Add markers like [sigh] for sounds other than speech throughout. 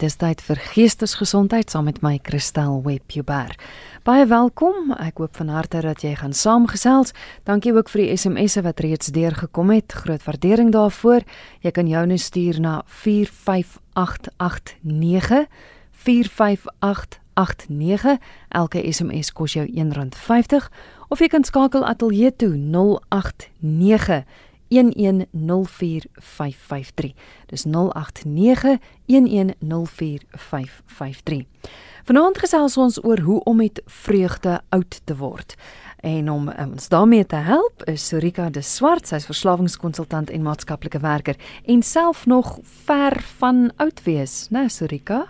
Dis tyd vir geestesgesondheid saam met my Christel Webber. Baie welkom. Ek hoop van harte dat jy gaan saamgesels. Dankie ook vir die SMS'e wat reeds deurgekom het. Groot waardering daarvoor. Jy kan joune stuur na 45889 45889. Elke SMS kos jou R1.50 of jy kan skakel ateljee toe 089 0891104553. Dis 0891104553. Vanaand gesels ons oor hoe om met vreugde oud te word. En om ons daarmee te help is Sorika de Swart, sy's verslawingskonsultant en maatskaplike werker en self nog ver van oud wees, né Sorika?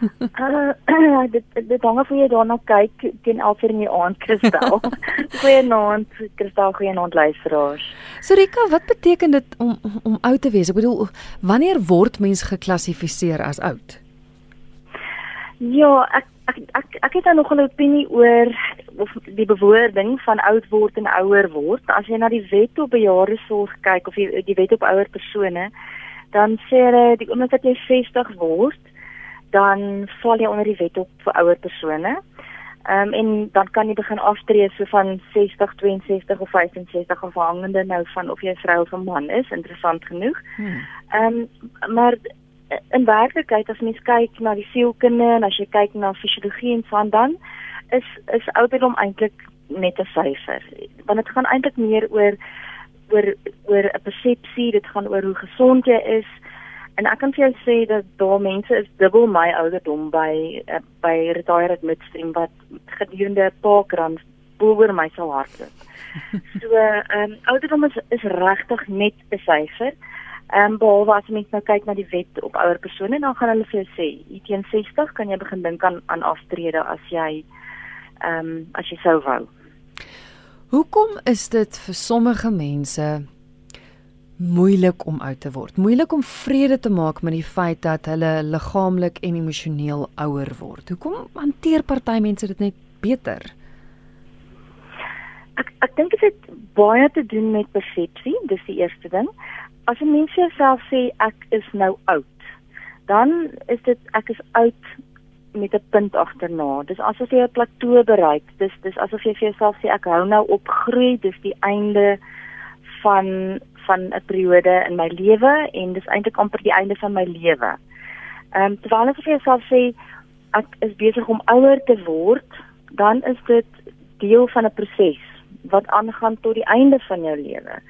Uh, [clears throat] dit dit hang af hoe jy daarna kyk teen 11:00 in die aand Kristal. [laughs] Goeienaand Kristal, goeienaand luisteraars. So Rika, wat beteken dit om om oud te wees? Ek bedoel, wanneer word mens geklassifiseer as oud? Ja, ek ek ek ek het nog 'n opinie oor of die bewoording van oud word en ouer word. As jy na die wet op bejaardesorg kyk of die, die wet op ouer persone, dan sê hulle die oomblik dat jy 60 word, dan val jy onder die wet op vir ouer persone. Ehm um, en dan kan jy begin aftree so van 60, 62 of 65 afhangende nou van of jy 'n vrou of 'n man is, interessant genoeg. Hmm. Ehm um, maar in werklikheid as mens kyk na die sielkunde en as jy kyk na fisiologie en so dan is is ouderdom eintlik net 'n syfer. Want dit gaan eintlik meer oor oor oor 'n persepsie, dit gaan oor hoe gesond jy is. En ek kan vir jou sê dat daar mense is dubbel my ouderdom by uh, by retired midstream wat gedurende 'n paar krans boor my sal hardloop. [laughs] So ehm um, ouderdom is is regtig net 'n syfer. Ehm um, behalwe as mens nou kyk na die wet op ouer persone dan gaan hulle vir jou sê, teen 60 kan jy begin dink aan aan aftrede as jy ehm um, as jy sou wou. Hoekom is dit vir sommige mense moeilik om oud te word. Moeilik om vrede te maak met die feit dat hulle liggaamlik en emosioneel ouer word. Hoekom hanteer party mense dit net beter? Ek ek dink dit het baie te doen met persepsie, dis die eerste ding. As 'n mens self sê ek is nou oud, dan is dit ek is oud met 'n punt agterna. Dis asof jy 'n plateau bereik. Dis dis asof jy vir jouself sê ek hou nou op groei, dis die einde van van 'n periode in my lewe en dis eintlik amper die einde van my lewe. Ehm um, terwyl ek vir jouself sê ek is besig om ouer te word, dan is dit deel van 'n proses wat aangaan tot die einde van jou lewe.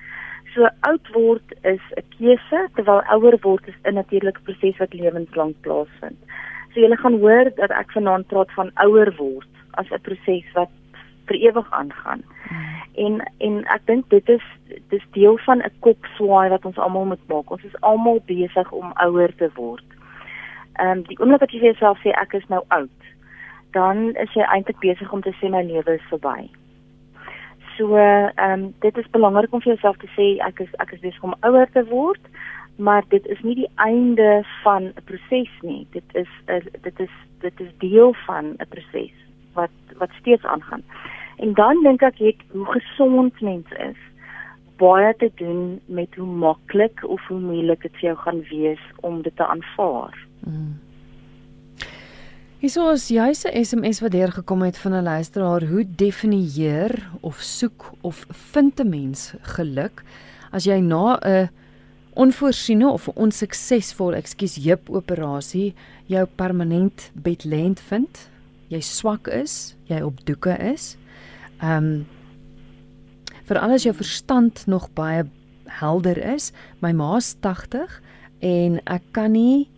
So oud word is 'n keuse terwyl ouer word is 'n natuurlike proses wat lewenslank plaasvind. So jy gaan hoor dat ek vanaand praat van ouer word as 'n proses wat vir ewig aangaan. Hmm. En en ek dink dit is dis deel van 'n kopswaai wat ons almal moet maak. Ons is almal besig om ouer te word. Ehm um, die oomblik wat jy vir jouself sê ek is nou oud, dan is jy eintlik besig om te sê my lewe is verby. So ehm um, dit is belangrik om vir jouself te sê ek is ek is besig om ouer te word, maar dit is nie die einde van 'n proses nie. Dit is a, dit is dit is deel van 'n proses wat wat steeds aangaan. En dan dink ek het hoe gesond mens is baie te doen met hoe maklik of hoe moeilik dit vir jou gaan wees om dit te aanvaar. Mm. Hierso is juis 'n SMS wat deurgekom het van 'n luisteraar, hoe definieer of soek of vind 'n mens geluk as jy na 'n onvoorsiene of 'n onsuksesvolle, ekskuus, heupoperasie jou permanent bedlend vind? Jy swak is, jy op doeke is. Ehm um, vir alles jou verstand nog baie helder is. My ma's 80 en ek kan nie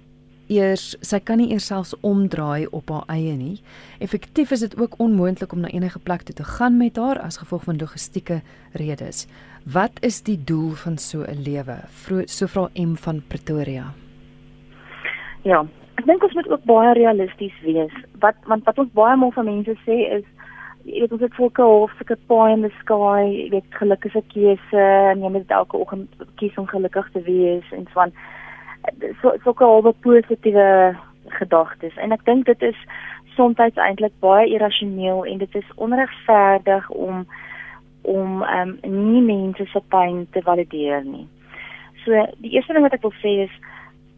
eers sy kan nie eers selfs omdraai op haar eie nie. Effektief is dit ook onmoontlik om na enige plek toe te gaan met haar as gevolg van logistieke redes. Wat is die doel van so 'n lewe? So vra M van Pretoria. Ja, ek dink ons moet ook baie realisties wees. Wat want wat ons baie maal van mense sê is jy weet ons het volke hof, sulke pie in the sky, jy weet geluk is 'n keuse en jy moet elke oggend kies om gelukkig te wees en so aan. So sulke albe positiewe gedagtes en ek dink dit is soms eintlik baie irrasioneel en dit is onregverdig om om um, nie mense se pyn te valideer nie. So die eerste ding wat ek wil sê is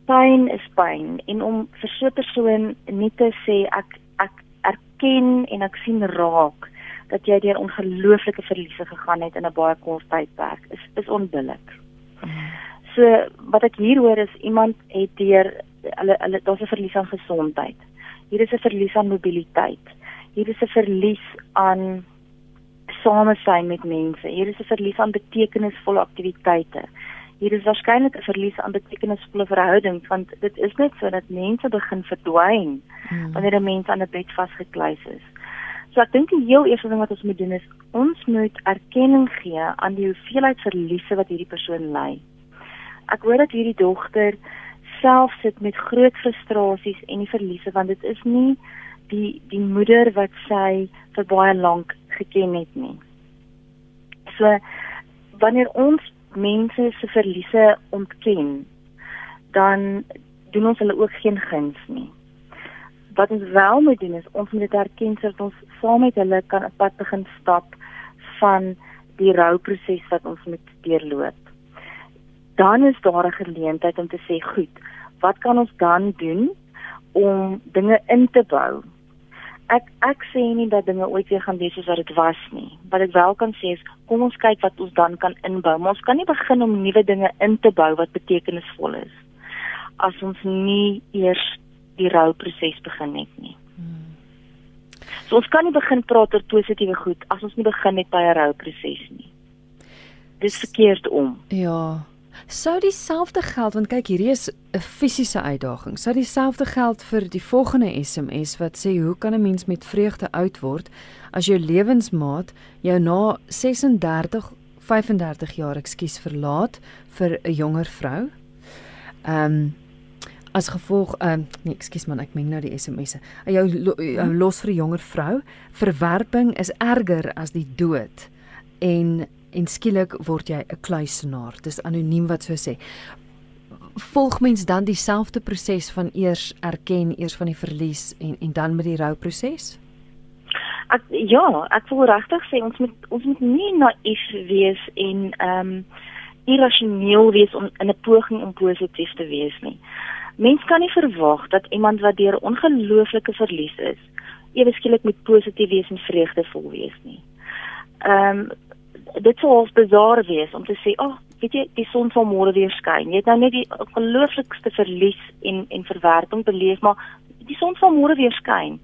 pyn is pyn en om vir so 'n persoon net te sê ek ek erken en ek sien raak dat jy deur ongelooflike verliese gegaan het in 'n baie kort tydperk is is onbillik. So wat ek hier hoor is iemand het deur hulle hulle daar's 'n verlies aan gesondheid. Hier is 'n verlies aan mobiliteit. Hier is 'n verlies aan samesyn met mense. Hier is 'n verlies aan betekenisvolle aktiwiteite. Hier is waarskynlik 'n verlies aan betekenisvolle verhoudings want dit is net so dat mense begin verdwyn hmm. wanneer 'n mens aan 'n bed vasgekluis is. So ek dink die heel eerste ding wat ons moet doen is ons moet erkenning gee aan die hoeveelheid verliese wat hierdie persoon ly. Ek hoor dat hierdie dogter self sit met groot frustrasies en die verliese want dit is nie die die moeder wat sy vir baie lank geken het nie. So wanneer ons mense se verliese ontken, dan doen ons hulle ook geen guns nie. Wat ons wel moet doen is ons moet dit erken sodat ons saam met hulle kan 'n pad begin stap van die rouproses wat ons moet deurloop. Dan is daar 'n geleentheid om te sê, "Goed, wat kan ons dan doen om dinge in te bou ek ek sê nie dat dinge ooit weer gaan wees soos wat dit was nie. Wat ek wel kan sê is kom ons kyk wat ons dan kan inbou. Maar ons kan nie begin om nuwe dinge in te bou wat betekenisvol is as ons nie eers die rouproses begin het nie. Hmm. So ons kan nie begin praat oor positiewe goed as ons nie begin met by 'n rouproses nie. Dis verkeerd om. Ja. Sou dieselfde geld want kyk hierdie is 'n fisiese uitdaging. Sou dieselfde geld vir die volgende SMS wat sê hoe kan 'n mens met vreugde oud word as jou lewensmaat jou na 36 35 jaar ekskuus verlaat vir 'n jonger vrou? Ehm um, as gevolg ehm um, nee ekskuus man ek meen nou die SMS'e. Jou, jou los vir 'n jonger vrou. Verwerping is erger as die dood. En en skielik word jy 'n kluisenaar. Dis anoniem wat so sê. Volg mens dan dieselfde proses van eers erken, eers van die verlies en en dan met die rouproses? Ek ja, ek wil regtig sê ons moet ons moet nie naïef wees en ehm um, irrasioneel wees om in 'n poging om positief te wees nie. Mens kan nie verwag dat iemand wat deur ongelooflike verlies is, ewe skielik met positief wees en vreugdevol wees nie. Ehm um, dit sou ons bezaar wees om te sê, "Ag, oh, weet jy, die son sal môre weer skyn." Jy het nou net die ongelooflikste verlies en en verwerping beleef, maar die son sal môre weer skyn.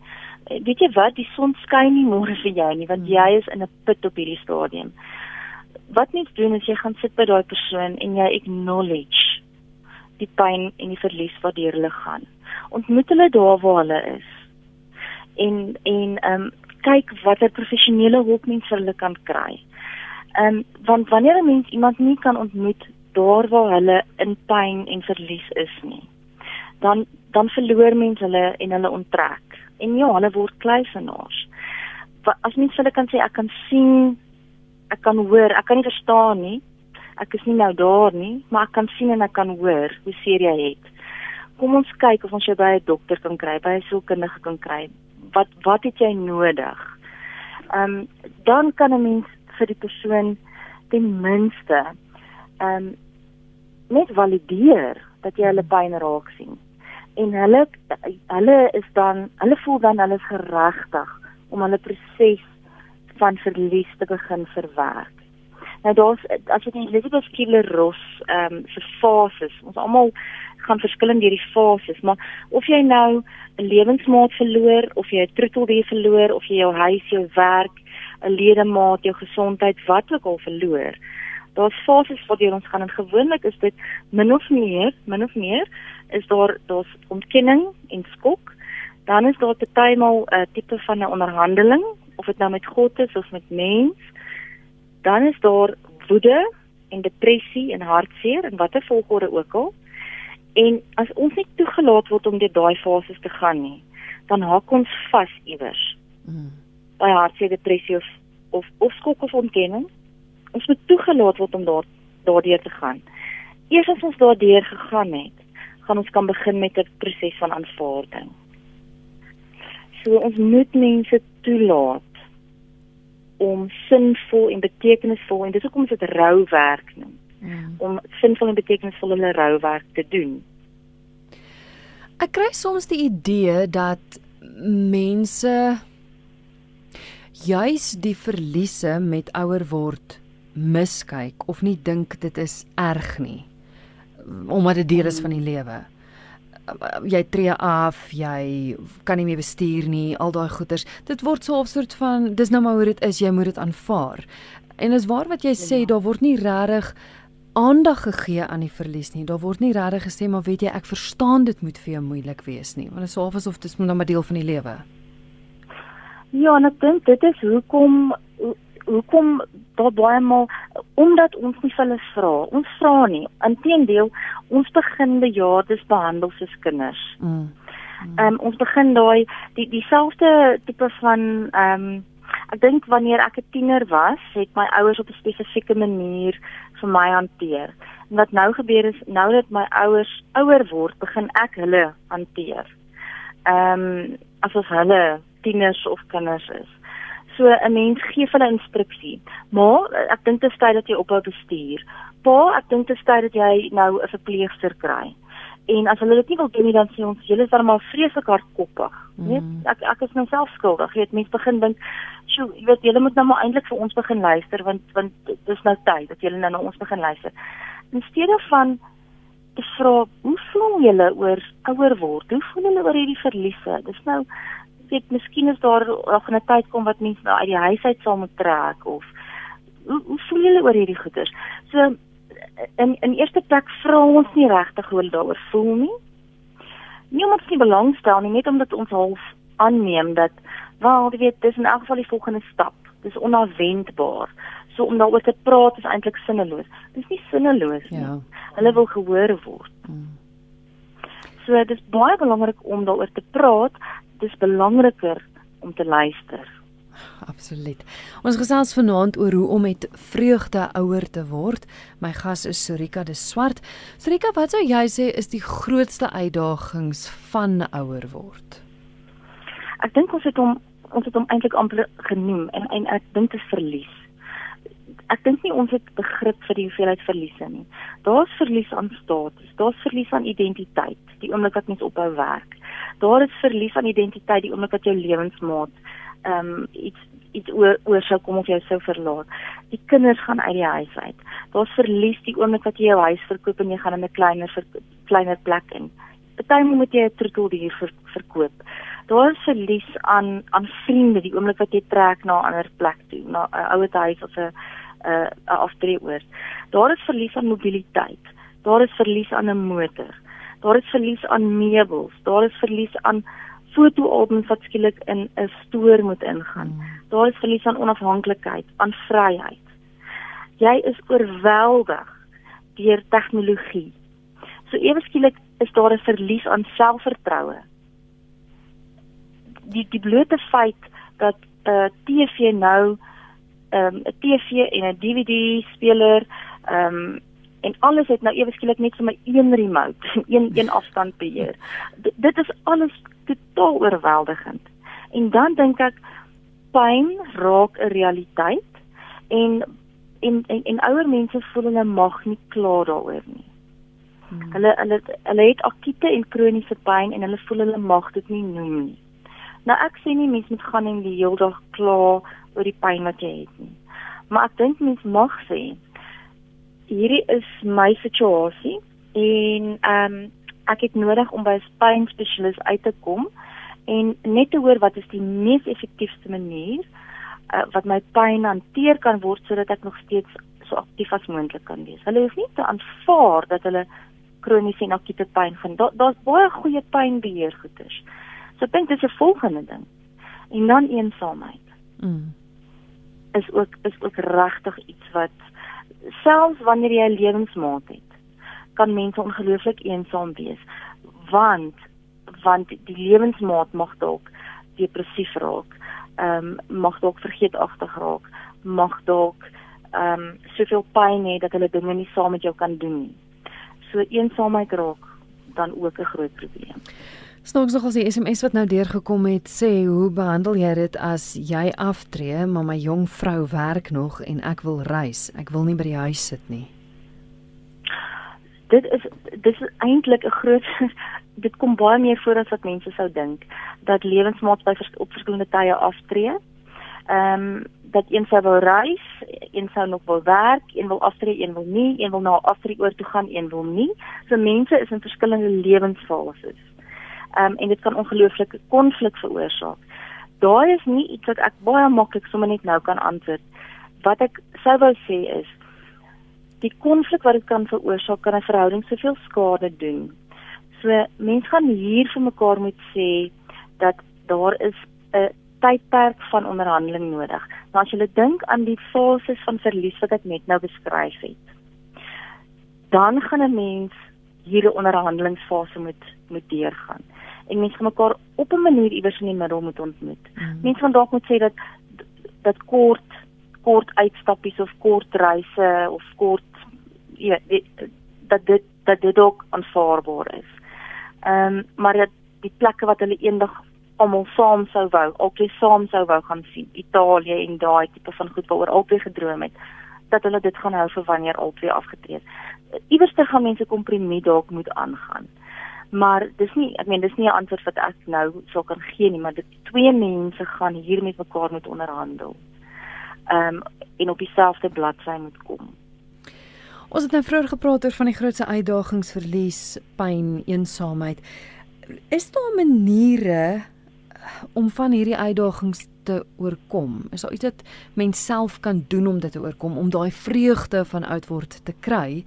Eh, weet jy wat, die son skyn nie môre vir jou nie, want hmm. jy is in 'n put op hierdie stadium. Wat mens doen is jy gaan sit by daai persoon en jy acknowledge die pyn en die verlies wat deur hulle gaan. Ontmoet hulle daar waar hulle is. En en ehm um, kyk watter professionele hulp mens vir hulle kan kry. Ehm um, want wanneer 'n mens iemand nie kan ontmoet daar waar hulle in pyn en verlies is nie, dan dan verloor mens hulle en hulle onttrek. En ja, hulle word kluisenaars. As mens hulle kan sê ek kan sien, ek kan hoor, ek kan nie verstaan nie. Ek is nie nou daar nie, maar ek kan sien en ek kan hoor hoe seer jy het. Kom ons kyk of ons jou by 'n dokter kan kry, by 'n sielkundige kan kry. Wat wat het jy nodig? Ehm um, dan kan 'n mens vir die persoon ten minste ehm um, net valideer dat jy hulle pyn raak sien. En hulle hulle is dan hulle voel dan hulle is geregtig om hulle proses van verlies te begin verwerk. Nou daar's as jy die Elizabeth Kubler-Ross ehm um, se fases, ons almal gaan verskillend deur die fases, maar of jy nou 'n lewensmaat verloor of jy 'n troeteldier verloor of jy jou huis, jou werk, 'n ledemaat, jou gesondheid, wat ook al verloor. Daar's fases jy ons gaan en gewoonlik is dit min of meer, min of meer is daar daar's ontkenning en skok. Dan is daar partymal 'n uh, tipe van 'n onderhandeling of dit nou met God is of met mens. Dan is daar woede en depressie en hartseer en watter volgorde ook al. En as ons nie toegelaat word om deur daai fases te gaan nie, dan haak ons vas iewers. Mm by hartseer depressie of of, of skok of ontkenning. Ons moet toegelaat word om daar daardeur te gaan. Eers as ons daardeur gegaan het, gaan ons kan begin met 'n proses van aanvaarding. So ons moet mense toelaat om sinvol en betekenisvol en dis hoekom ons dit rouwerk noem. Mm. Om sinvol en betekenisvol hulle rouwerk te doen. Ek kry soms die idee dat mense juis die verliese met ouer word miskyk of nie dink dit is erg nie omdat dit deel is van die lewe. Jy tree af, jy kan nie meer bestuur nie, al daai goeters. Dit word so 'n soort van dis nou maar hoe dit is, jy moet dit aanvaar. En is waar wat jy sê, ja. daar word nie regtig aandag gegee aan die verlies nie. Daar word nie regtig gesê maar weet jy, ek verstaan dit moet vir jou moeilik wees nie, want dit is half asof dit net nou 'n deel van die lewe. Ja, en ek dink dit is hoekom hoekom daar baie maal omdat ons nie hulle vra. Ons vra nie. Inteendeel, ons begin bejaardes behandel soos kinders. Mm. Ehm um, ons begin daai die dieselfde tipe van ehm um, ek dink wanneer ek 'n tiener was, het my ouers op 'n spesifieke manier vir my hanteer. En wat nou gebeur is nou dat my ouers ouer word, begin ek hulle hanteer. Ehm um, asof hulle tieners of kinders is. So 'n mens gee hulle instruksie. Maar ek dink dit is tyd dat jy ophou bestuur. Pa, ek dink dit is tyd dat jy nou 'n verpleegster kry. En as hulle dit nie wil doen nie, dan sê ons julle is dan maar vreeslik hardkoppig. Net mm. ek ek is nou self skuldig. Jy weet mense begin dink, "Sjoe, jy weet julle moet nou maar eintlik vir ons begin luister want want dit is nou tyd dat julle nou na ons begin luister." In steede van te vra, "Hoe voel julle oor ouer word? Hoe voel julle oor hierdie verliese?" Dis nou weet miskien is daar nog 'n tyd kom wat mense nou uit die huis uit sal moet trek of hoe hoe voel julle oor hierdie goeters? So in in eerste plek vra ons nie regtig hoe hulle daaroor voel nie. Nie omdat ons nie belangstel nie, net omdat ons half aanneem dat wel, jy weet, dis in elk geval die volgende stap. Dis onverwendbaar. So om daaroor te praat is eintlik sinneloos. Dis nie sinneloos nie. Ja. Hulle wil gehoor word. Hmm. So dit is baie belangrik om daaroor te praat dis belangriker om te luister. Absoluut. Ons gesels vanaand oor hoe om met vreugde ouer te word. My gas is Sorika de Swart. Sorika, wat sou jy sê is die grootste uitdagings van ouer word? Ek dink ons het hom ons het hom eintlik amper genoem en en ek dink dit is verlies. Ek dink nie ons het begrip vir die hoeveelheid verliese nie. Daar's verlies aan status, daar's verlies aan identiteit, die oomblik wat mens ophou werk daar is verlies aan identiteit die oomblik wat jou lewensmaat ehm um, iets iets oor oor sou kom of jy sou verlaat. Die kinders gaan uit die huis uit. Daar's verlies die oomblik wat jy jou huis verkoop en jy gaan in 'n kleiner kleiner plek in. Partymal moet jy 'n troeteldier ver, verkoop. Daar is verlies aan aan vriende die oomblik wat jy trek na 'n ander plek toe, na 'n ouer huis of 'n 'n 'n aftreeoord. Daar is verlies aan mobiliteit. Daar is verlies aan 'n motor daar is verlies aan meubels, daar is verlies aan fotoalbums wat skielik in 'n stoor moet ingaan. Hmm. Daar is verlies aan onafhanklikheid, aan vryheid. Jy is oorweldig deur tegnologie. So ewe skielik is daar 'n verlies aan selfvertroue. Die die blote feit dat 'n uh, TV nou 'n um, TV en 'n DVD speler ehm um, en alles het nou ewe skielik net vir my een remote, [laughs] een een afstand beheer. D dit is alles totaal oorweldigend. En dan dink ek pyn raak 'n realiteit en en en, en ouer mense voel hulle mag nie klaar daaroor nie. Hmm. Hulle hulle hulle het akute en kroniese pyn en hulle voel hulle mag dit nie noem nie. Nou ek sê nie mense moet gaan en die hele dag kla oor die pyn wat jy het nie. Maar ek dink mense mag sê hierdie is my situasie en ehm um, ek het nodig om by 'n pynspesialis uit te kom en net te hoor wat is die mees effektiewste manier uh, wat my pyn hanteer kan word sodat ek nog steeds so aktief as moontlik kan wees. Hulle hoef nie te aanvaar dat hulle kroniese en akute pyn vind. Daar's da baie goeie pynbeheer goeders. So ek dink dis 'n volgende ding. En dan eensaamheid. Mm. Is ook is ook regtig iets wat selfs wanneer jy 'n lewensmaat het, kan mense ongelooflik eensaam wees want want die lewensmaat mag dalk depressief raak, ehm um, mag dalk vergeetachtig raak, mag dalk ehm um, soveel pyn hê dat hulle dinge nie saam met jou kan doen nie. So eensaamheid raak dan ook 'n groot probleem. Snaaks nog as die SMS wat nou deurgekom het sê hoe behandel jy dit as jy aftree maar my jong vrou werk nog en ek wil reis. Ek wil nie by die huis sit nie. dit is dis is eintlik 'n groot [laughs] dit kom baie meer voor as wat mense sou dink dat lewensmaats by vers, op verskillende tye aftree. Ehm um, dat een sou wil reis, een sou nog wil werk, een wil aftree, een wil nie, een wil na aftree oor toe gaan, een wil nie. So mense is in verskillende lewensfases. Um, en dit kan ongelooflike konflik veroorsaak. Daar is nie iets wat ek baie maklik sommer net nou kan antwoord. Wat ek sou wou sê is die konflik wat dit kan veroorsaak kan 'n verhouding soveel skade doen. So mense gaan hier vir mekaar moet sê dat daar is 'n tydperk van onderhandeling nodig. Nou as jy dink aan die fases van verlies wat ek net nou beskryf het, dan gaan 'n mens hier 'n onderhandelingsfase moet moet deurgaan. En mense gaan mekaar op 'n manier iewers in die middel moet ontmoet. Mm. Mense gaan dalk moet sê dat dat kort kort uitstappies of kort reise of kort ja, dit, dat dit dat dit ook aanvaarbaar is. Ehm um, maar dat die plekke wat hulle eendag almal saam sou wou, albei saam sou wou gaan sien, Italië en daai tipe van goed waaroor albei gedroom het, dat hulle dit gaan hou vir wanneer albei afgetree het. Iewers te gaan mense kompromie dalk moet aangaan. Maar dis nie, ek meen dis nie 'n antwoord wat ek nou sou kan gee nie, maar dit twee mense gaan hier met mekaar moet onderhandel. Ehm um, en op dieselfde bladsy moet kom. Ons het nou vroeër gepraat oor van die grootste uitdagings verlies, pyn, eensaamheid. Is daar maniere om van hierdie uitdagings te oorkom? Is daar iets wat mens self kan doen om dit te oorkom om daai vreugde van oud word te kry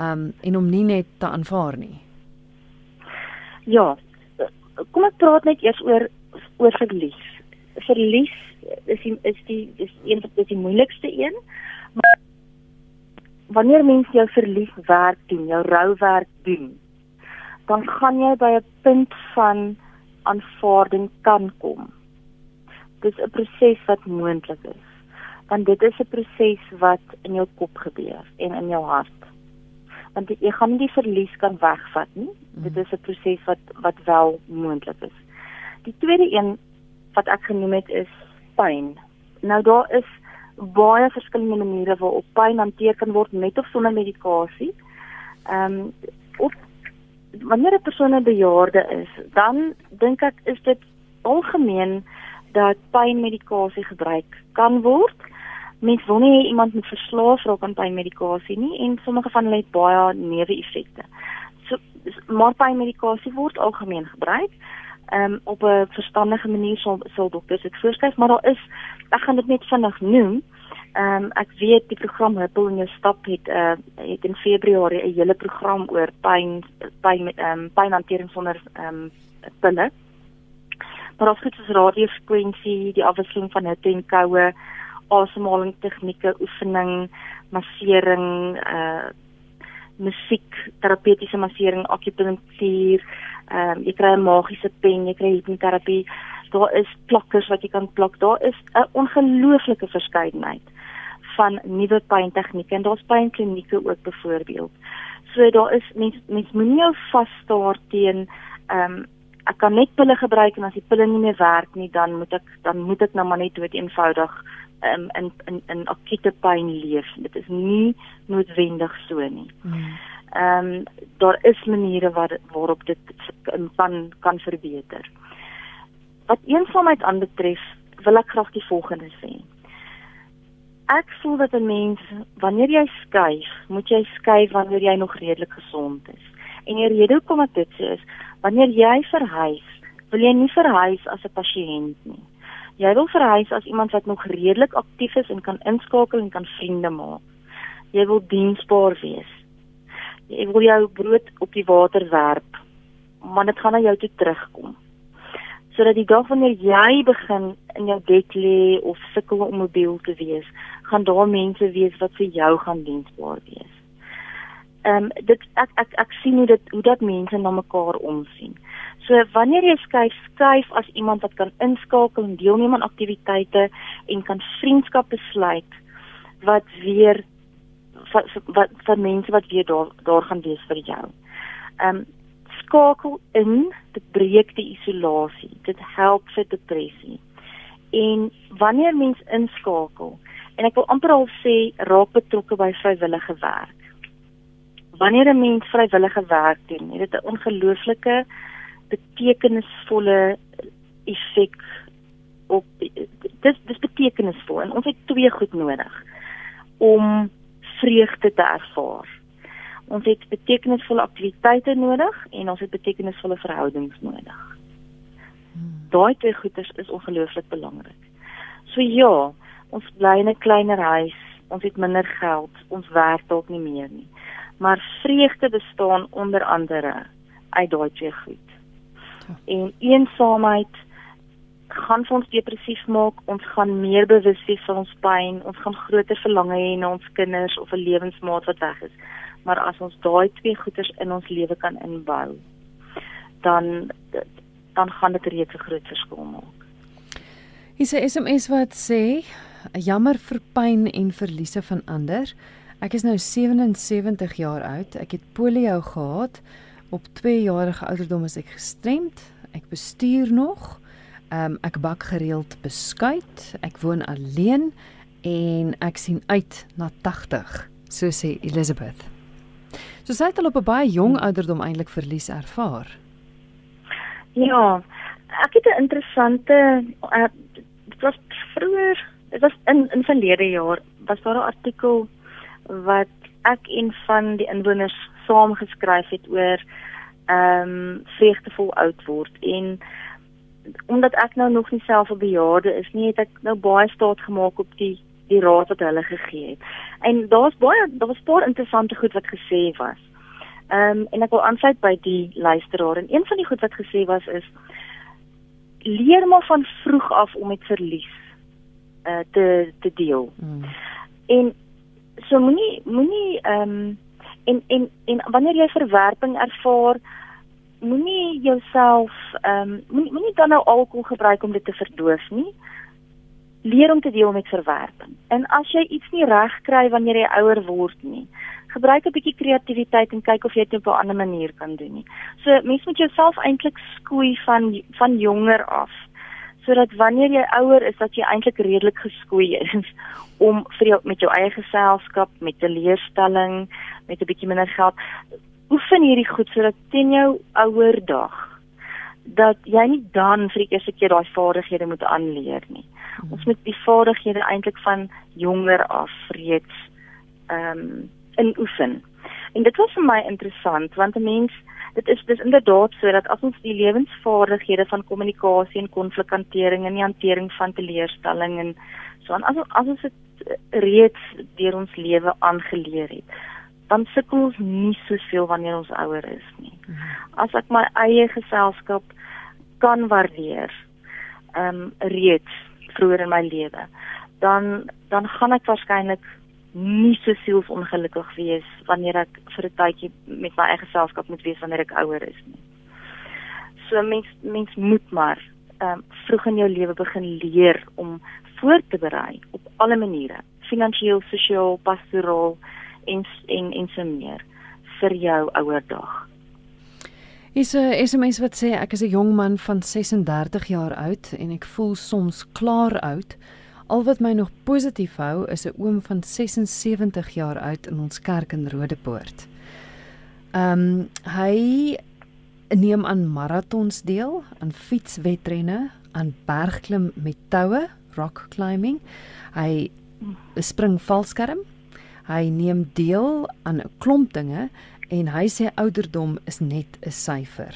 um en om nie net te aanvaar nie? Ja. Kom ek praat net eers oor oor verlies. Verlies is die, is die is een van die moeilikste een. Maar wanneer mens jou verlies werk doen, jou rou werk doen, dan gaan jy by 'n punt van aanvaarding kan kom. Dis 'n proses wat moontlik is. Want dit is 'n proses wat in jou kop gebeur en in jou hart. Want jy gaan nie die verlies kan wegvat nie. Dit is 'n proses wat wat wel moontlik is. Die tweede een wat ek genoem het is pyn. Nou daar is baie verskillende maniere waarop pyn hanteer kan word met of sonder medikasie. Ehm um, of wanneer 'n persoon 'n bejaarde is, dan dink ek is dit algemeen dat pynmedikasie gebruik kan word. Mens wil nie iemand met verslaaf raak aan pynmedikasie nie en sommige van hulle het baie neeweffekte. So maar pynmedikasie word algemeen gebruik. Ehm um, op 'n verstandige manier sal sal dokters dit voorskryf, maar daar is ek gaan dit net vinnig noem. Ehm um, ek weet die program Huppel in jou stap het uh het in Februarie 'n hele program oor pyn pyn met ehm um, pynhantering sonder ehm um, pille. Maar as dit is radiofrekwensie, die afwisseling van hitte en koue, asemhaling tegnieke, oefening, massering, uh musiek, terapeutiese massering, akupunktuur, ehm um, jy kry 'n magiese pen, jy kry hipnoterapie daar is plakkers wat jy kan plak. Daar is 'n ongelooflike verskeidenheid van nuwe pyntegnieke en daar's pynklinieke ook byvoorbeeld. So daar is mens mens moenie jou vasstaar teen ehm um, ek kan net pille gebruik en as die pille nie meer werk nie dan moet ek dan moet ek nou maar net dood eenvoudig um, in in in akute pyn leef. Dit is nie noodwendig so nie. Ehm um, daar is maniere waar waarop dit kan kan verbeter. Wat eensaamheid aanbetref, wil ek graag die volgende sê. Ek voel dat 'n mens wanneer jy skuif, moet jy skuif wanneer jy nog redelik gesond is. En die rede hoekom ek dit sê is, wanneer jy verhuis, wil jy nie verhuis as 'n pasiënt nie. Jy wil verhuis as iemand wat nog redelik aktief is en kan inskakel en kan vriende maak. Jy wil diensbaar wees. Jy wil jou brood op die water werp, maar dit gaan na jou toe terugkom sodat die dag wanneer jy begin in jou bed lê of sukkel om mobiel te wees, gaan daar mense wees wat vir jou gaan diensbaar wees. Ehm um, dit ek ek ek sien hoe dit hoe dat mense na mekaar omsien. So wanneer jy skuif, skuif as iemand wat kan inskakel en deelneem aan aktiwiteite en kan vriendskap besluit wat weer wat wat van mense wat weer daar daar gaan wees vir jou. Ehm um, skakel in dit breek die isolasie. Dit help vir depressie. En wanneer mens inskakel en ek wil amper al sê raak betrokke by vrywillige werk. Wanneer 'n mens vrywillige werk doen, het dit 'n ongelooflike betekenisvolle effek op dis dis betekenisvol en ons het twee goed nodig om vreugde te ervaar. Ons het betekenisvolle aktiwiteite nodig en ons het betekenisvolle verhoudings nodig. Daai twee goeders is ongelooflik belangrik. So ja, ons bly in 'n kleiner huis, ons het minder geld, ons werk dalk nie meer nie. Maar vreugde bestaan onder andere uit daai twee goed. En eensaamheid gaan vir ons depressief maak, ons gaan meer bewus wees van ons pyn, ons gaan groter verlange hê na ons kinders of 'n lewensmaat wat weg is. Maar as ons daai twee goeders in ons lewe kan inbou, dan dan gaan dit reeds 'n groot verskil maak. Hier's 'n SMS wat sê: "Jammer vir pyn en verliese van ander. Ek is nou 77 jaar oud. Ek het polio gehad. Op 2 jarige ouderdom is ek gestremd. Ek bestuur nog. Um, ek bak gereeld beskuit. Ek woon alleen en ek sien uit na 80." So sê Elizabeth. So sy het al op 'n baie jong ouderdom eintlik verlies ervaar. Ja, ek het 'n interessante uh, dit was vroeër, dit was in in verlede jaar, was daar 'n artikel wat ek en van die inwoners saam geskryf het oor ehm um, vreugdevol oud word en omdat ek nou nog nie self 'n bejaarde is nie, het ek nou baie staat gemaak op die die raad wat hulle gegee het. En daar's baie daar was baie interessante goed wat gesê was. Ehm um, en ek wil aansluit by die luisteraar en een van die goed wat gesê was is leer maar van vroeg af om met verlies uh te te deel. Mm. En so moenie moenie ehm um, en en en wanneer jy verwerping ervaar moenie jouself ehm um, moenie moenie dan nou alkohol gebruik om dit te verdoof nie. Leer om te deel met verwerping. En as jy iets nie reg kry wanneer jy ouer word nie, gebruik 'n bietjie kreatiwiteit en kyk of jy dit op 'n ander manier kan doen nie. So mens moet jouself eintlik skoei van van jonger af sodat wanneer jy ouer is dat jy eintlik redelik geskoei is [laughs] om vir jou met jou eie geselskap, met 'n leerstelling, met 'n bietjie minder geld oefen hierdie goed sodat teen jou ouer dag dat jy nie dan vir die eerste keer daai vaardighede moet aanleer nie. Ons moet die vaardighede eintlik van jonger af reeds ehm um, in oefen. En dit was vir my interessant want 'n mens dit is dis inderdaad so dat as ons die lewensvaardighede van kommunikasie en konflikhantering en die hantering van teleurstelling en so aan as as ons dit reeds deur ons lewe aangeleer het dan sukkel ons nie soveel wanneer ons ouer is nie. As ek my eie geselskap kan waardeer, ehm um, reeds vroeër in my lewe, dan dan gaan ek waarskynlik nie so sielsongelukkig wees wanneer ek vir 'n tydjie met my eie geselskap moet wees wanneer ek ouer is nie. So mens mens moet maar ehm um, vroeg in jou lewe begin leer om voor te berei op alle maniere, finansiëel, sosiaal, pastoraal en en en so meer vir jou ouer dag. Is 'n SMS wat sê ek is 'n jong man van 36 jaar oud en ek voel soms klaar oud. Al wat my nog positief hou is 'n oom van 76 jaar oud in ons kerk in Rodepoort. Ehm um, hy neem aan maratons deel, aan fietswedrenne, aan bergklim met toue, rock climbing. Hy spring valskerm. Hy neem deel aan 'n klomp dinge en hy sê ouderdom is net 'n syfer.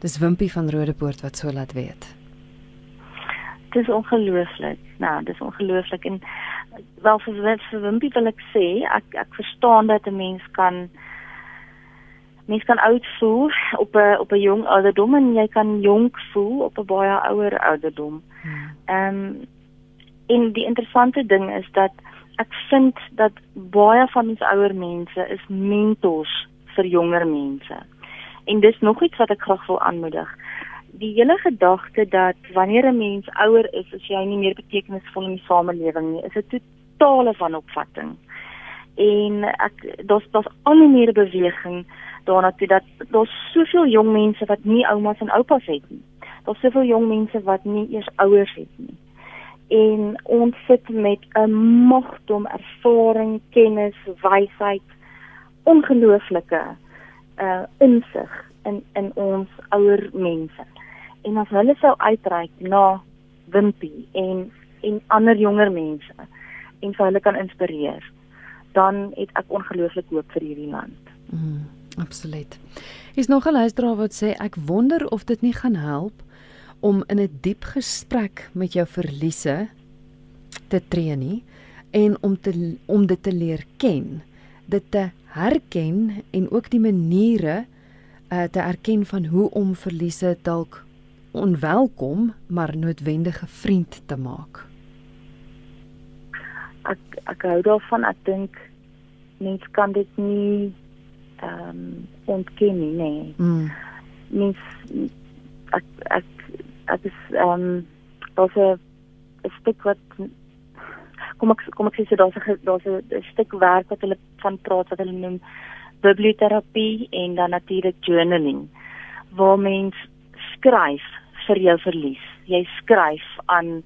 Dis Wimpie van Rodepoort wat so laat weet. Dit is ongelooflik. Nou, dis ongelooflik en wel vir vir Wimpie wil ek sê, ek ek verstaan dat 'n mens kan mens kan oud voel op 'n op 'n jong ouderdom en jy kan jonk voel op 'n baie ouer ouderdom. Hmm. Ehm um, en die interessante ding is dat ek vind dat baie van ons ouer mense is mentors vir jonger mense. En dis nog iets wat ek graag wil aanmoedig die hele gedagte dat wanneer 'n mens ouer is, is jy nie meer betekenisvol in die samelewing nie, is 'n totale vanopvatting. En ek daar's daar's al meer beweging daarna toe dat daar's soveel jong mense wat nie oumas en oupas het nie. Daar's soveel jong mense wat nie eers ouers het nie. En ons sit met 'n magdom ervaring, kennis, wysheid ongelooflike uh insig in in ons ouer mense. En as hulle sou uitreik na Wimpy en en ander jonger mense en vir hulle kan inspireer, dan het ek ongelooflik hoop vir hierdie land. Mm, absoluut. Is nog 'n luisteraar wat sê ek wonder of dit nie gaan help om in 'n diep gesprek met jou verliese te tree nie en om te om dit te leer ken, dit te herken en ook die maniere uh, te erken van hoe om verliese dalk onwelkom maar noodwendige vriend te maak. Ek ek hou daarvan ek dink mens kan dit nie ehm um, ontken nie. Nee. Mm. Mens ek ek ek is ehm um, daar's 'n stuk wat kom ek kom ek sê daar's 'n daar's 'n stuk werk wat hulle van praat wat hulle noem biblioterapie en dan natuurlik journaling waar mens skryf vir jou verlies. Jy skryf aan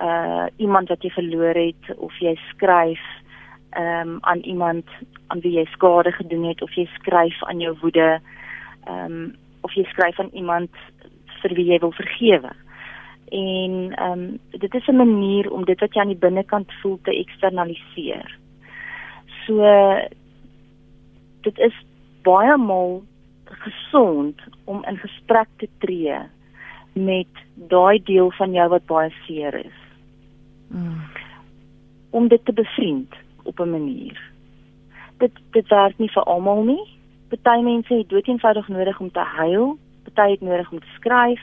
uh iemand wat jy verloor het of jy skryf ehm um, aan iemand aan wie jy skade gedoen het of jy skryf aan jou woede ehm um, of jy skryf aan iemand vir wie jy wil vergewe. En ehm um, dit is 'n manier om dit wat jy aan die binnekant voel te eksternaliseer. So dit is baie maal gesond om in gesprek te tree met daai deel van jou wat baie seer is. Mm. Om dit te bevriend op 'n manier. Dit dit werk nie vir almal nie. Party mense het doeteenvoudig nodig om te huil, party het nodig om te skryf,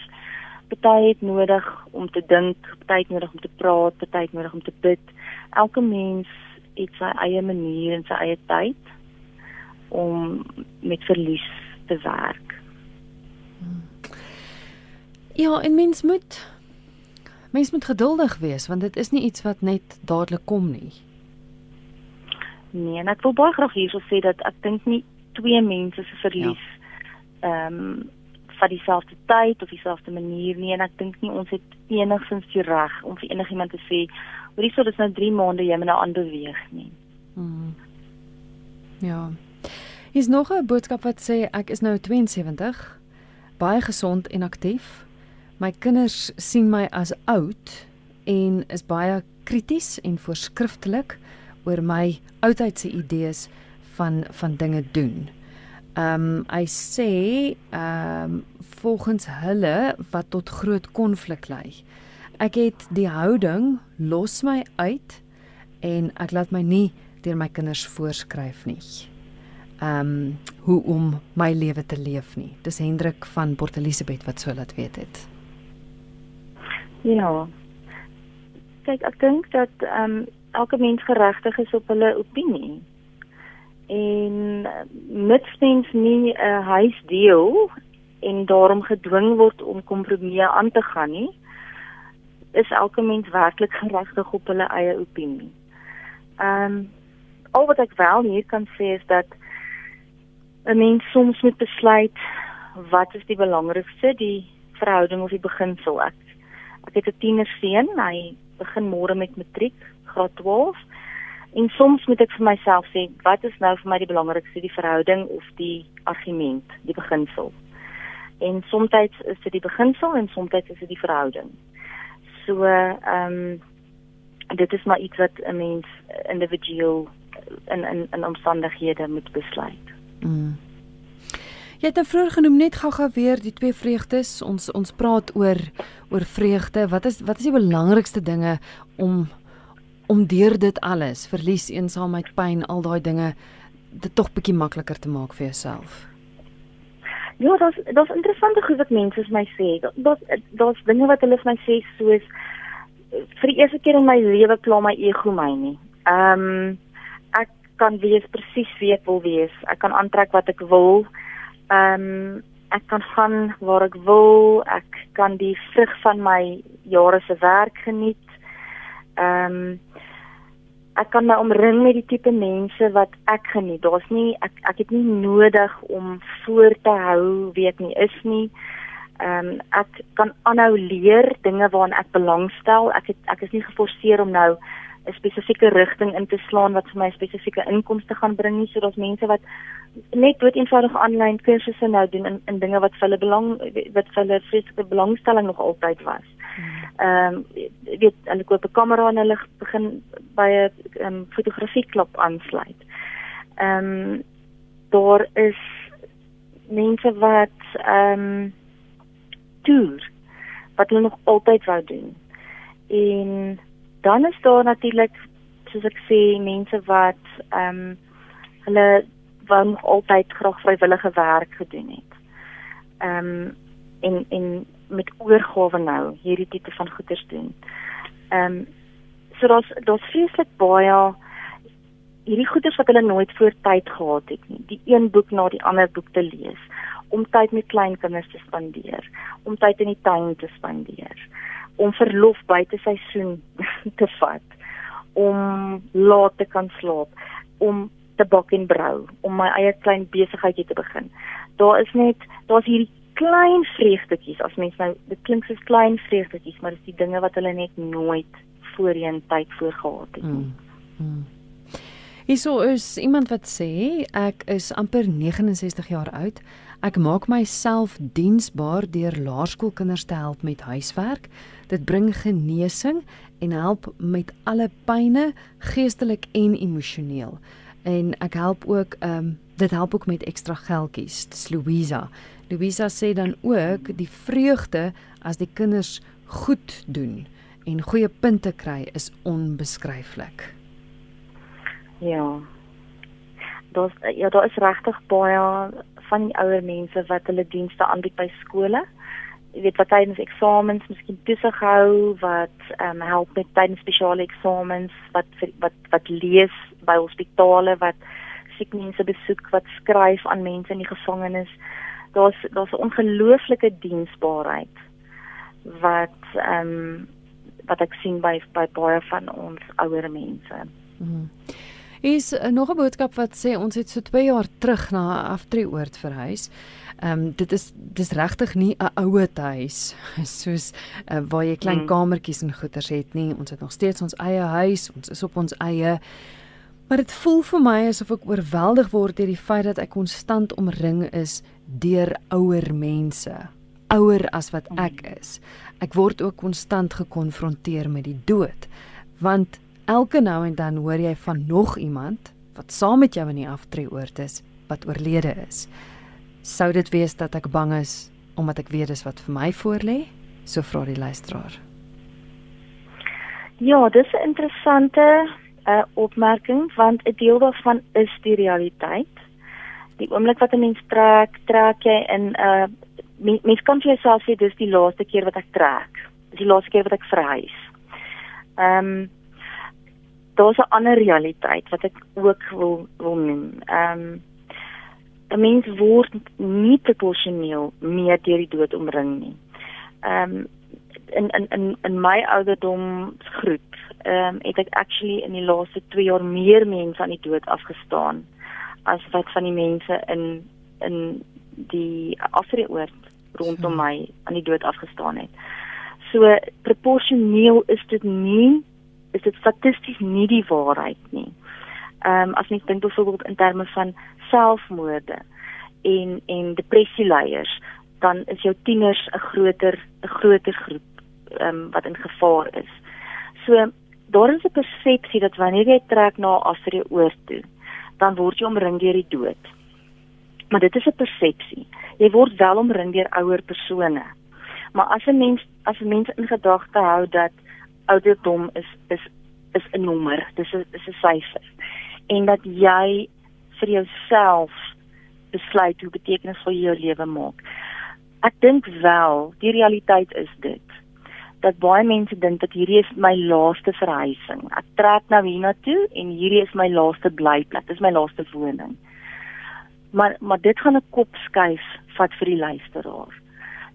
party het nodig om te dink, party het nodig om te praat, party het nodig om te bid. Elke mens het sy eie manier en sy eie tyd om met verlies te werk. Ja, en mens moet mens moet geduldig wees want dit is nie iets wat net dadelik kom nie. Nee, en ek wil baie graag hierso sê dat ek dink nie twee mense se verlies ja. ehm ja. um, van dieselfde tyd of dieselfde manier nie en ek dink nie ons het enigsins die reg om vir enigiemand te sê hoorie so dis nou 3 maande jy moet nou aanbeweeg nie. Hmm. Ja. Hier's nog 'n boodskap wat sê ek is nou 72, baie gesond en aktief. My kinders sien my as oud en is baie krities en voorskriftelik oor my oudheidse idees van van dinge doen. Ehm um, hy sê ehm um, volgens hulle wat tot groot konflik lei. Ek het die houding los my uit en ek laat my nie deur my kinders voorskryf nie ehm um, hoe om my lewe te leef nie. Dis Hendrik van Port Elizabeth wat so laat weet het. Ja. Kyk, ek dink dat ehm um, elke mens geregtig is op hulle opinie. En mits mens nie 'n uh, huis deel en daarom gedwing word om kompromieë aan te gaan nie, is elke mens werklik geregtig op hulle eie opinie. Ehm um, al wat ek wel hier kan sê is dat 'n mens soms moet besluit wat is die belangrikste, die verhouding of die beginsel. Ek ek het 'n tienerseun, hy begin môre met matriek, graad 12. En soms moet ek vir myself sê, wat is nou vir my die belangrikste, die verhouding of die argument, die beginsel? En soms is dit die beginsel en soms is dit die verhouding. So, ehm um, dit is maar iets wat 'n mens individueel in in in omstandighede moet besluit. Mm. Jy het nou vroeër genoem net gou-gou weer die twee vreugdes. Ons ons praat oor oor vreugde. Wat is wat is die belangrikste dinge om om deur dit alles, verlies, eensaamheid, pyn, al daai dinge dit tog bietjie makliker te maak vir jouself? Ja, dit is dit is interessant hoe dit mense vir my sê. Dat daar's dinge wat hulle vir my sê soos vir die eerste keer in my lewe kla my ego my nie. Ehm um, kan wees presies wie ek wil wees. Ek kan aantrek wat ek wil. Ehm um, ek kan gaan waar ek wil. Ek kan die vrug van my jare se werk geniet. Ehm um, ek kan my omring met die tipe mense wat ek geniet. Daar's nie ek ek het nie nodig om voor te hou wie ek nie is nie. Ehm um, ek kan aanhou leer dinge waaraan ek belangstel. Ek het ek is nie geforseer om nou 'n spesifieke rigting in te slaan wat vir my spesifieke inkomste gaan bring nie, so daar's mense wat net dood eenvoudig aanlyn kursusse nou doen in in dinge wat vir hulle belang wat vir hulle vreeslike belangstelling nog altyd was. Ehm um, weet hulle koop 'n kamera en hulle begin by 'n um, fotografieklub aansluit. Ehm um, daar is mense wat ehm um, toer wat hulle nog altyd wou doen. En dan is daar natuurlik soos ek sê mense wat ehm um, hulle wou nog altyd graag vrywillige werk gedoen het. Ehm um, en en met oorgawe nou hierdie tipe van goeders doen. Ehm um, so daar's daar's vreeslik baie hierdie goeders wat hulle nooit voor tyd gehad het nie. Die een boek na die ander boek te lees, om tyd met kleinkinders te spandeer, om tyd in die tuin te spandeer, om verlof buite seisoen [laughs] te vat, om laat te kan slaap, om te bak en brou, om my eie klein besigheidjie te begin. Daar is net daar's hierdie klein vreugdetjies as mens nou dit klink soos klein vreugdetjies maar dis die dinge wat hulle net nooit voorheen tyd voor gehad het nie. Mm. Mm. Hierso is iemand wat sê ek is amper 69 jaar oud. Ek maak myself diensbaar deur laerskoolkinders te help met huiswerk. Dit bring genesing en help met alle pynne, geestelik en emosioneel. En ek help ook ehm um, dit help ook met ekstra geldjies. Dis Louisa. Louisa sê dan ook die vreugde as die kinders goed doen en goeie punte kry is onbeskryflik. Ja. Daar's ja, daar is regtig baie van die ouer mense wat hulle dienste aanbied by skole. Jy weet wat tydens eksamens miskien toesig hou, wat ehm um, help met tydens spesiale eksamens, wat wat wat lees by hospitale, wat siek mense besoek, wat skryf aan mense in die gevangenis daar's daar's 'n ongelooflike diensbaarheid wat ehm um, wat ek sien by by baie van ons ouer mense. Hmm. Is uh, nog 'n boodskap wat sê ons het so 2 jaar terug na 'n aftreeoord verhuis. Ehm um, dit is dis regtig nie 'n ouer huis [laughs] soos uh, waar jy klein hmm. kamertjies en goeders het nie. Ons het nog steeds ons eie huis, ons is op ons eie Maar dit voel vir my asof ek oorweldig word deur die feit dat ek konstant omring is deur ouer mense, ouer as wat ek is. Ek word ook konstant gekonfronteer met die dood, want elke nou en dan hoor jy van nog iemand wat saam met jou in die aftreeoord is wat oorlede is. Sou dit wees dat ek bang is omdat ek weet dis wat vir my voorlê? So vra die luisteraar. Ja, dis 'n interessante uh, opmerking want 'n deel daarvan is die realiteit. Die oomblik wat 'n mens trek, trek jy in 'n uh, mens, mens kan vir jouself sê dis die laaste keer wat ek trek. Dis die laaste keer wat ek verhuis. Ehm um, daar's 'n ander realiteit wat ek ook wil wil noem. Ehm um, 'n mens word nie proporsioneel meer deur die dood omring nie. Ehm um, in in in in my ouderdom groep ehm um, het ek actually in die laaste 2 jaar meer mense aan die dood afgestaan as wat van die mense in in die afreoord rondom my aan die dood afgestaan het. So proporsioneel is dit nie is dit statisties nie die waarheid nie. Ehm um, as mens dink byvoorbeeld in terme van selfmoorde en en depressieleiers dan is jou tieners 'n groter 'n groter groep ehm um, wat in gevaar is. So daar is 'n persepsie dat wanneer jy trek na afre oor toe, dan word jy omring deur die dood. Maar dit is 'n persepsie. Jy word wel omring deur ouer persone. Maar as 'n mens as 'n mens in gedagte hou dat ouderdom is is is 'n nommer, dis 'n is 'n syfer en dat jy vir jouself besluit hoe betekenisvol jy jou lewe maak. Ek dink wel, die realiteit is dit dat baie mense dink dat hierdie is my laaste verhuising. Ek trek nou hiernatoe en hierdie is my laaste blyplek. Dis my laaste woning. Maar maar dit gaan 'n kop skuif vat vir die luisteraar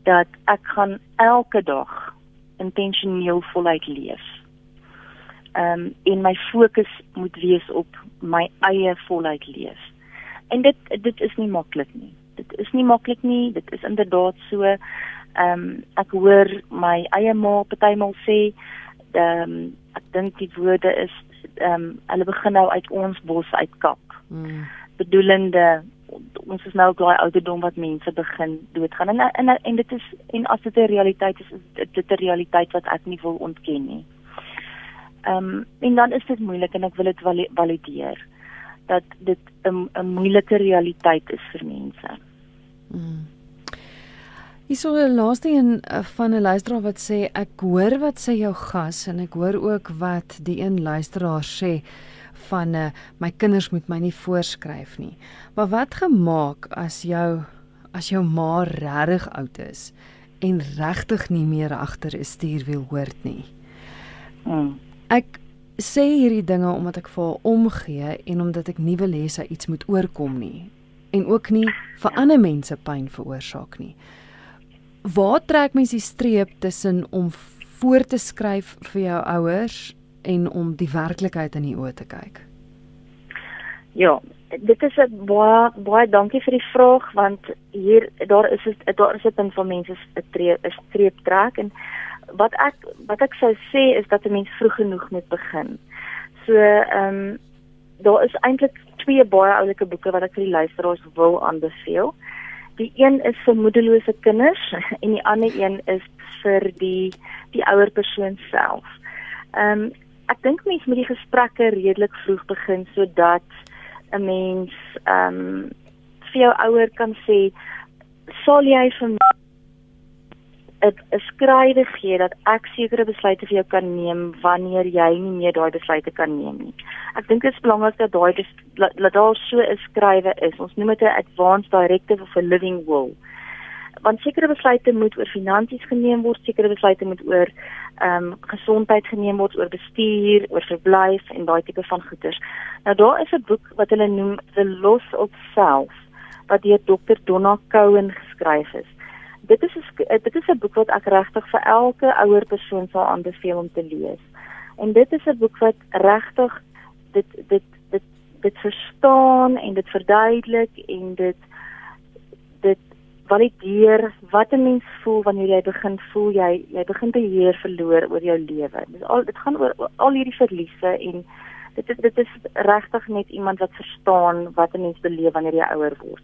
dat ek gaan elke dag intentioneel voluit leef. Ehm um, en my fokus moet wees op my eie voluit leef. En dit dit is nie maklik nie. Dit is nie maklik nie. Dit is inderdaad so Ehm um, ek hoor my eie ma partymal sê ehm um, ek dink die woorde is ehm um, hulle begin nou uit ons bos uitkap. Mm. Bedoelende ons is nou daai ouderdom wat mense begin doodgaan en en en dit is en as dit 'n realiteit is, is dit 'n realiteit wat ek nie wil ontken nie. Ehm um, en dan is dit moeilik en ek wil dit valideer dat dit 'n 'n moeilike realiteit is vir mense. Mm. Hier so 'n laaste een eh, van 'n luisteraar wat sê ek hoor wat sê jou gas en ek hoor ook wat die een luisteraar sê van uh, my kinders moet my nie voorskryf nie. Maar wat gemaak as jou as jou ma regtig oud is en regtig nie meer agter 'n stuurwiel hoort nie. Mm. Ek sê hierdie dinge omdat ek vir haar omgee en omdat ek nie wil hê sy iets moet oorkom nie en ook nie vir ander mense pyn veroorsaak nie. Waar trek mens die streep tussen om voor te skryf vir jou ouers en om die werklikheid in die oë te kyk? Ja, dit is 'n baie baie dankie vir die vraag want hier daar is daar is dit in van mense 'n streep 'n streep trek en wat ek wat ek sou sê is dat 'n mens vroeg genoeg moet begin. So ehm um, daar is eintlik twee baie oulike boeke wat ek vir die luisteraars wil aanbeveel. Die een is vir moederlose kinders [laughs] en die ander een is vir die die ouer persoon self. Ehm um, ek dink mense moet die gesprekke redelik vroeg begin sodat 'n mens ehm um, vir jou ouer kan sê sal jy vir 'n skrywe gee dat ek sekere besluite vir jou kan neem wanneer jy nie meer daai besluite kan neem nie. Ek dink dit is belangrik dat daai dat daar so 'n skrywe is. Ons noem dit 'n advanced directive of a living will. Want sekere besluite moet oor finansies geneem word, sekere besluite moet oor ehm um, gesondheid geneem word, oor bestuur, oor verblyf en daai tipe van goeders. Nou daar is 'n boek wat hulle noem The Loss of Self wat deur Dr. Donna Cohen geskryf is dit is dit is 'n boek wat ek regtig vir elke ouer persoon sal aanbeveel om te lees. En dit is 'n boek wat regtig dit dit dit dit verstaan en dit verduidelik en dit dit valideer wat 'n mens voel wanneer jy begin voel jy jy begin beheer verloor oor jou lewe. Dit al dit gaan oor al hierdie verliese en dit dit is regtig net iemand wat verstaan wat 'n mens beleef wanneer jy ouer word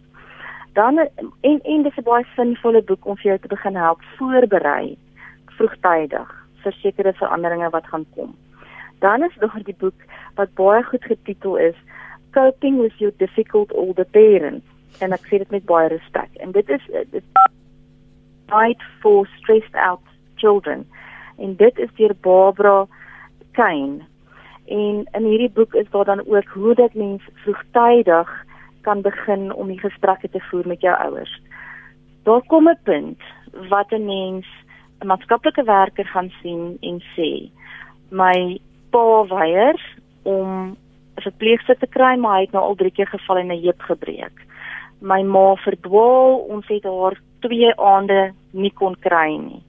dan en en dis 'n baie sinvolle boek om vir jou te begin help voorberei vroegtydig vir sekere veranderinge wat gaan kom. Dan is daar die boek wat baie goed getitel is Coping with Your Difficult Older Parents en ek sê dit met baie respek. En dit is dit Fight for Stressed Out Children. En dit is deur Barbara Kane. En in hierdie boek is daar dan ook hoe dat mens vroegtydig kan begin om die gesprekke te voer met jou ouers. Daar kom 'n punt wat 'n mens 'n maatskaplike werker gaan sien en sê: "My pa weier om 'n verpleegster te kry, maar hy het nou al drie keer geval en 'n heup gebreek. My ma verdwaal, ons het haar 2 aande nie kon kry nie.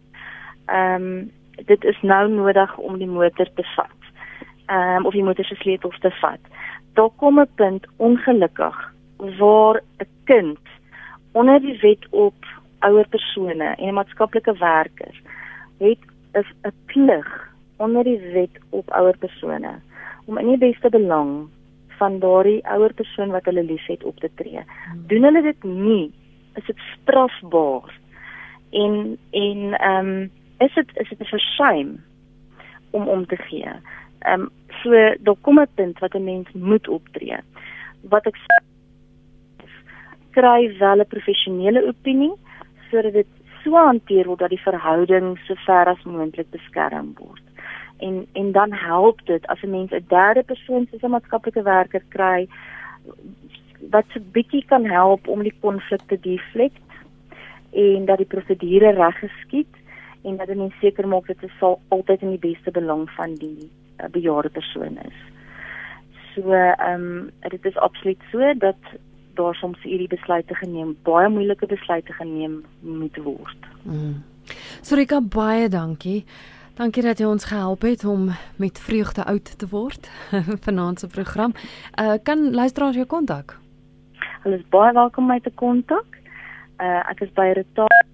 Ehm um, dit is nou nodig om die motor te vat. Ehm um, of die motor se sleutels te vat. Daar kom 'n punt ongelukkig waar 'n kind onder die wet op ouer persone en maatskaplike werkers het is 'n plig onder die wet op ouer persone om in die beste belang van daardie ouer persoon wat hulle liefhet op te tree. Hmm. Doen hulle dit nie, is dit strafbaar. En en ehm um, is dit is dit 'n versuim om om te gee. Ehm um, so daar kom 'n punt wat 'n mens moet optree. Wat ek sê kry wel 'n professionele opinie sodat dit so hanteer word dat die verhouding so ver as moontlik beskerm word. En en dan help dit as 'n mens 'n derde persoon soos 'n maatskaplike werker kry wat so bietjie kan help om die konflik te deflect en dat die prosedure reg geskied en dat dit seker maak dat dit sal altyd in die beste belang van die uh, bejaarde persoon is. So ehm um, dit is absoluut so dat daar soms hierdie besluite geneem, baie moeilike besluite geneem moet word. Mm. Sorika baie dankie. Dankie dat jy ons gehelp het om met vreugde oud te word [laughs] vanaand se program. Uh kan luisteraars jou kontak? Hulle is baie welkom om my te kontak. Uh ek is by Retaal.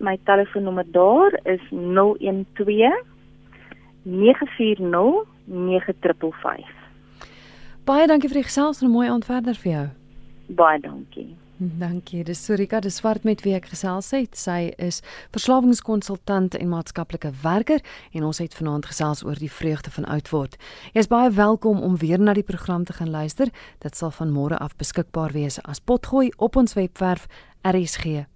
My telefoonnommer daar is 012 940 9555. Baie dankie vir die gesels en 'n mooi aand verder vir jou. Baie dankie. Dankie. Dis Sorika de Swart met wie ek gesels het. Sy is verslawingskonsultant en maatskaplike werker en ons het vanaand gesels oor die vreugde van oud word. Jy is baie welkom om weer na die program te gaan luister. Dit sal van môre af beskikbaar wees as potgooi op ons webwerf rsg.co.za.